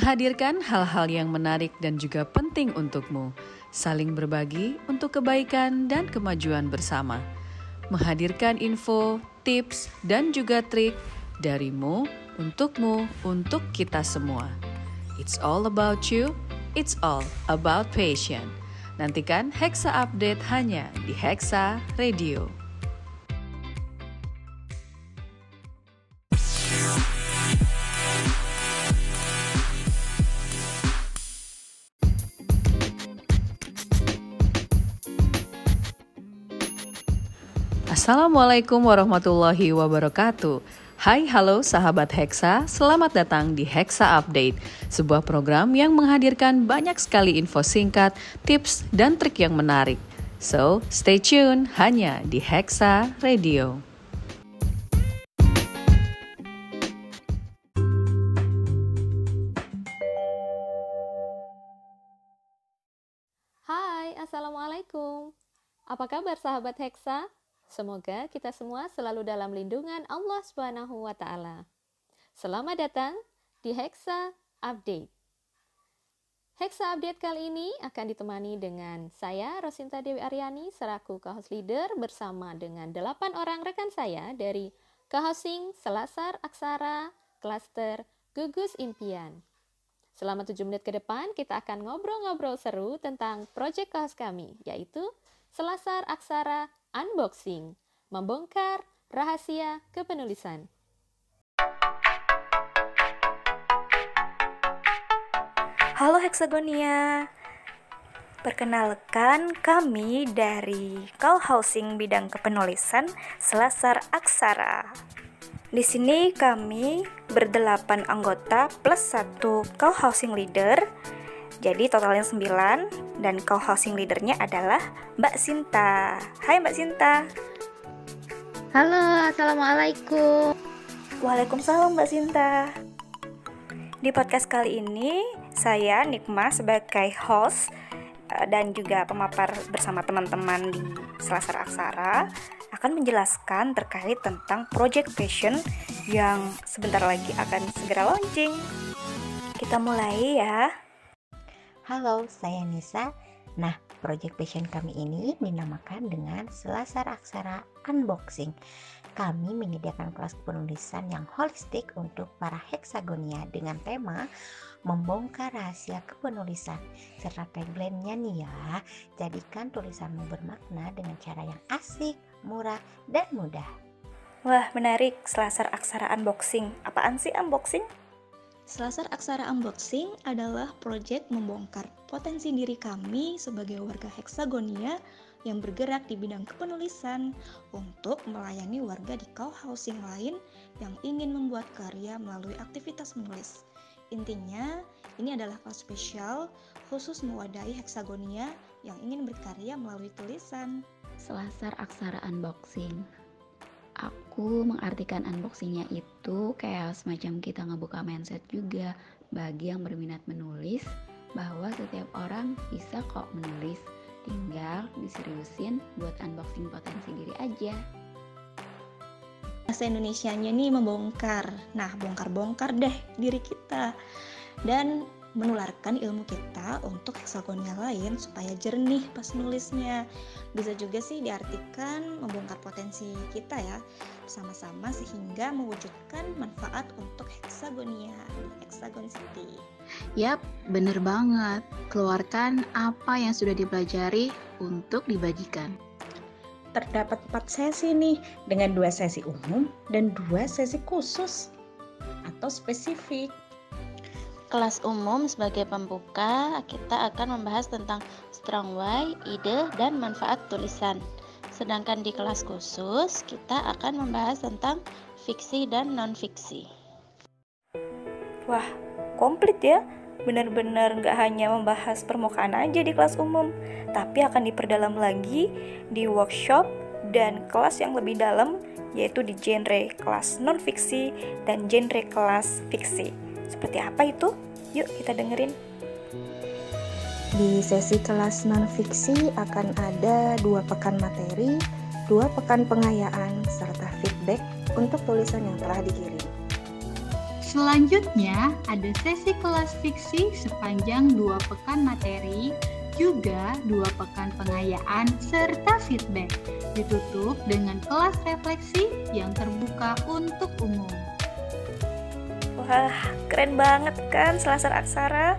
Menghadirkan hal-hal yang menarik dan juga penting untukmu saling berbagi untuk kebaikan dan kemajuan bersama. Menghadirkan info, tips, dan juga trik darimu, untukmu, untuk kita semua. It's all about you, it's all about passion. Nantikan Hexa Update hanya di Hexa Radio. Assalamualaikum warahmatullahi wabarakatuh. Hai halo sahabat Hexa, selamat datang di Hexa Update, sebuah program yang menghadirkan banyak sekali info singkat, tips, dan trik yang menarik. So, stay tune hanya di Hexa Radio. Hai, Assalamualaikum. Apa kabar sahabat Hexa? Semoga kita semua selalu dalam lindungan Allah Subhanahu wa taala. Selamat datang di Hexa Update. Hexa Update kali ini akan ditemani dengan saya Rosinta Dewi Aryani selaku co-host leader bersama dengan delapan orang rekan saya dari co-hosting Selasar Aksara Cluster Gugus Impian. Selama 7 menit ke depan kita akan ngobrol-ngobrol seru tentang proyek co kami yaitu Selasar Aksara Unboxing, membongkar rahasia kepenulisan. Halo Hexagonia. Perkenalkan kami dari Call Housing bidang kepenulisan Selasar Aksara. Di sini kami berdelapan anggota plus satu Call Housing leader jadi totalnya 9 dan co-hosting leadernya adalah Mbak Sinta. Hai Mbak Sinta. Halo, Assalamualaikum. Waalaikumsalam Mbak Sinta. Di podcast kali ini saya Nikma sebagai host eh, dan juga pemapar bersama teman-teman di Selasar Aksara akan menjelaskan terkait tentang Project Passion yang sebentar lagi akan segera launching. Kita mulai ya. Halo, saya Nisa. Nah, Project Passion kami ini dinamakan dengan Selasar Aksara Unboxing. Kami menyediakan kelas penulisan yang holistik untuk para heksagonia dengan tema membongkar rahasia kepenulisan serta tagline-nya nih ya jadikan tulisanmu bermakna dengan cara yang asik, murah, dan mudah Wah menarik Selasar Aksara Unboxing Apaan sih unboxing? Selasar Aksara Unboxing adalah proyek membongkar potensi diri kami sebagai warga Hexagonia yang bergerak di bidang kepenulisan untuk melayani warga di co-housing lain yang ingin membuat karya melalui aktivitas menulis. Intinya, ini adalah kelas spesial khusus mewadahi Hexagonia yang ingin berkarya melalui tulisan. Selasar Aksara Unboxing aku mengartikan unboxingnya itu kayak semacam kita ngebuka mindset juga bagi yang berminat menulis bahwa setiap orang bisa kok menulis. Tinggal diseriusin buat unboxing potensi diri aja. Bahasa Indonesia-nya nih membongkar. Nah bongkar-bongkar deh diri kita. Dan menularkan ilmu kita untuk heksagonal lain supaya jernih pas nulisnya. Bisa juga sih diartikan membongkar potensi kita ya sama-sama sehingga mewujudkan manfaat untuk heksagonia di Hexagon City. Yap, bener banget. Keluarkan apa yang sudah dipelajari untuk dibagikan. Terdapat empat sesi nih dengan dua sesi umum dan dua sesi khusus atau spesifik kelas umum sebagai pembuka, kita akan membahas tentang strong why, ide, dan manfaat tulisan. Sedangkan di kelas khusus, kita akan membahas tentang fiksi dan non-fiksi. Wah, komplit ya. benar-benar nggak hanya membahas permukaan aja di kelas umum, tapi akan diperdalam lagi di workshop dan kelas yang lebih dalam yaitu di genre kelas non-fiksi dan genre kelas fiksi. Seperti apa itu? Yuk kita dengerin. Di sesi kelas non-fiksi akan ada dua pekan materi, dua pekan pengayaan, serta feedback untuk tulisan yang telah dikirim. Selanjutnya, ada sesi kelas fiksi sepanjang dua pekan materi, juga dua pekan pengayaan, serta feedback. Ditutup dengan kelas refleksi yang terbuka untuk umum. Wah, keren banget kan Selasar Aksara?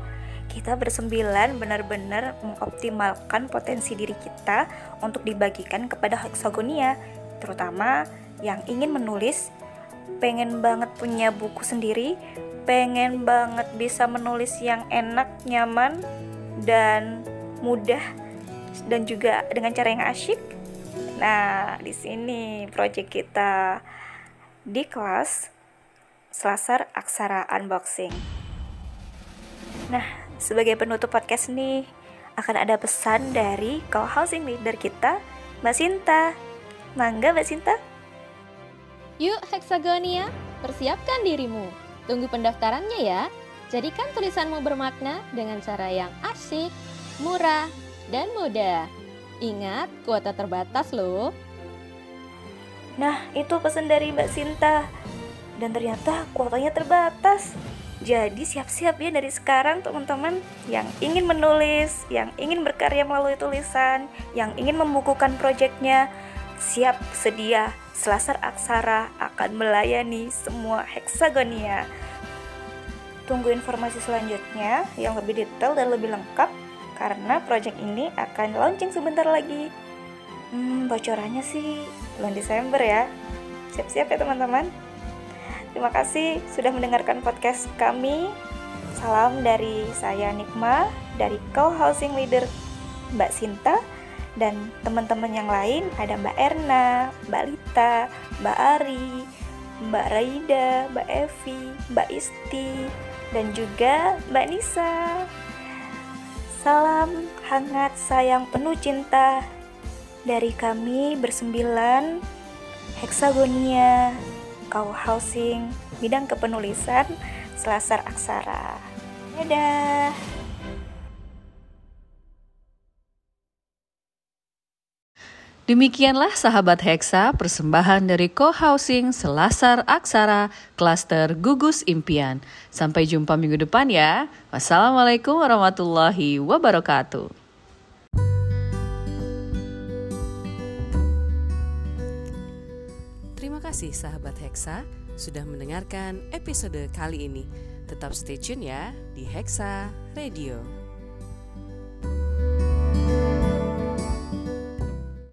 Kita bersembilan benar-benar mengoptimalkan potensi diri kita untuk dibagikan kepada heksagonia, terutama yang ingin menulis, pengen banget punya buku sendiri, pengen banget bisa menulis yang enak, nyaman, dan mudah dan juga dengan cara yang asyik. Nah, di sini project kita di kelas Selasar Aksara Unboxing. Nah, sebagai penutup podcast nih, akan ada pesan dari co-housing leader kita, Mbak Sinta. Mangga Mbak Sinta. Yuk Hexagonia, persiapkan dirimu. Tunggu pendaftarannya ya. Jadikan tulisanmu bermakna dengan cara yang asik, murah, dan mudah. Ingat, kuota terbatas loh. Nah, itu pesan dari Mbak Sinta. Dan ternyata kuotanya terbatas. Jadi siap-siap ya dari sekarang teman-teman yang ingin menulis, yang ingin berkarya melalui tulisan, yang ingin membukukan proyeknya, siap sedia Selasar Aksara akan melayani semua heksagonia. Tunggu informasi selanjutnya yang lebih detail dan lebih lengkap karena proyek ini akan launching sebentar lagi. Hmm, bocorannya sih bulan Desember ya. Siap-siap ya teman-teman. Terima kasih sudah mendengarkan podcast kami. Salam dari saya Nikma, dari co-housing leader Mbak Sinta, dan teman-teman yang lain ada Mbak Erna, Mbak Lita, Mbak Ari, Mbak Raida, Mbak Evi, Mbak Isti, dan juga Mbak Nisa. Salam hangat sayang penuh cinta dari kami bersembilan Hexagonia Kau Housing, bidang kepenulisan Selasar Aksara. Dadah. Demikianlah sahabat Hexa, persembahan dari Co-Housing Selasar Aksara, Klaster Gugus Impian. Sampai jumpa minggu depan ya. Wassalamualaikum warahmatullahi wabarakatuh. Kasih sahabat Hexa sudah mendengarkan episode kali ini. Tetap stay tune ya di Hexa Radio.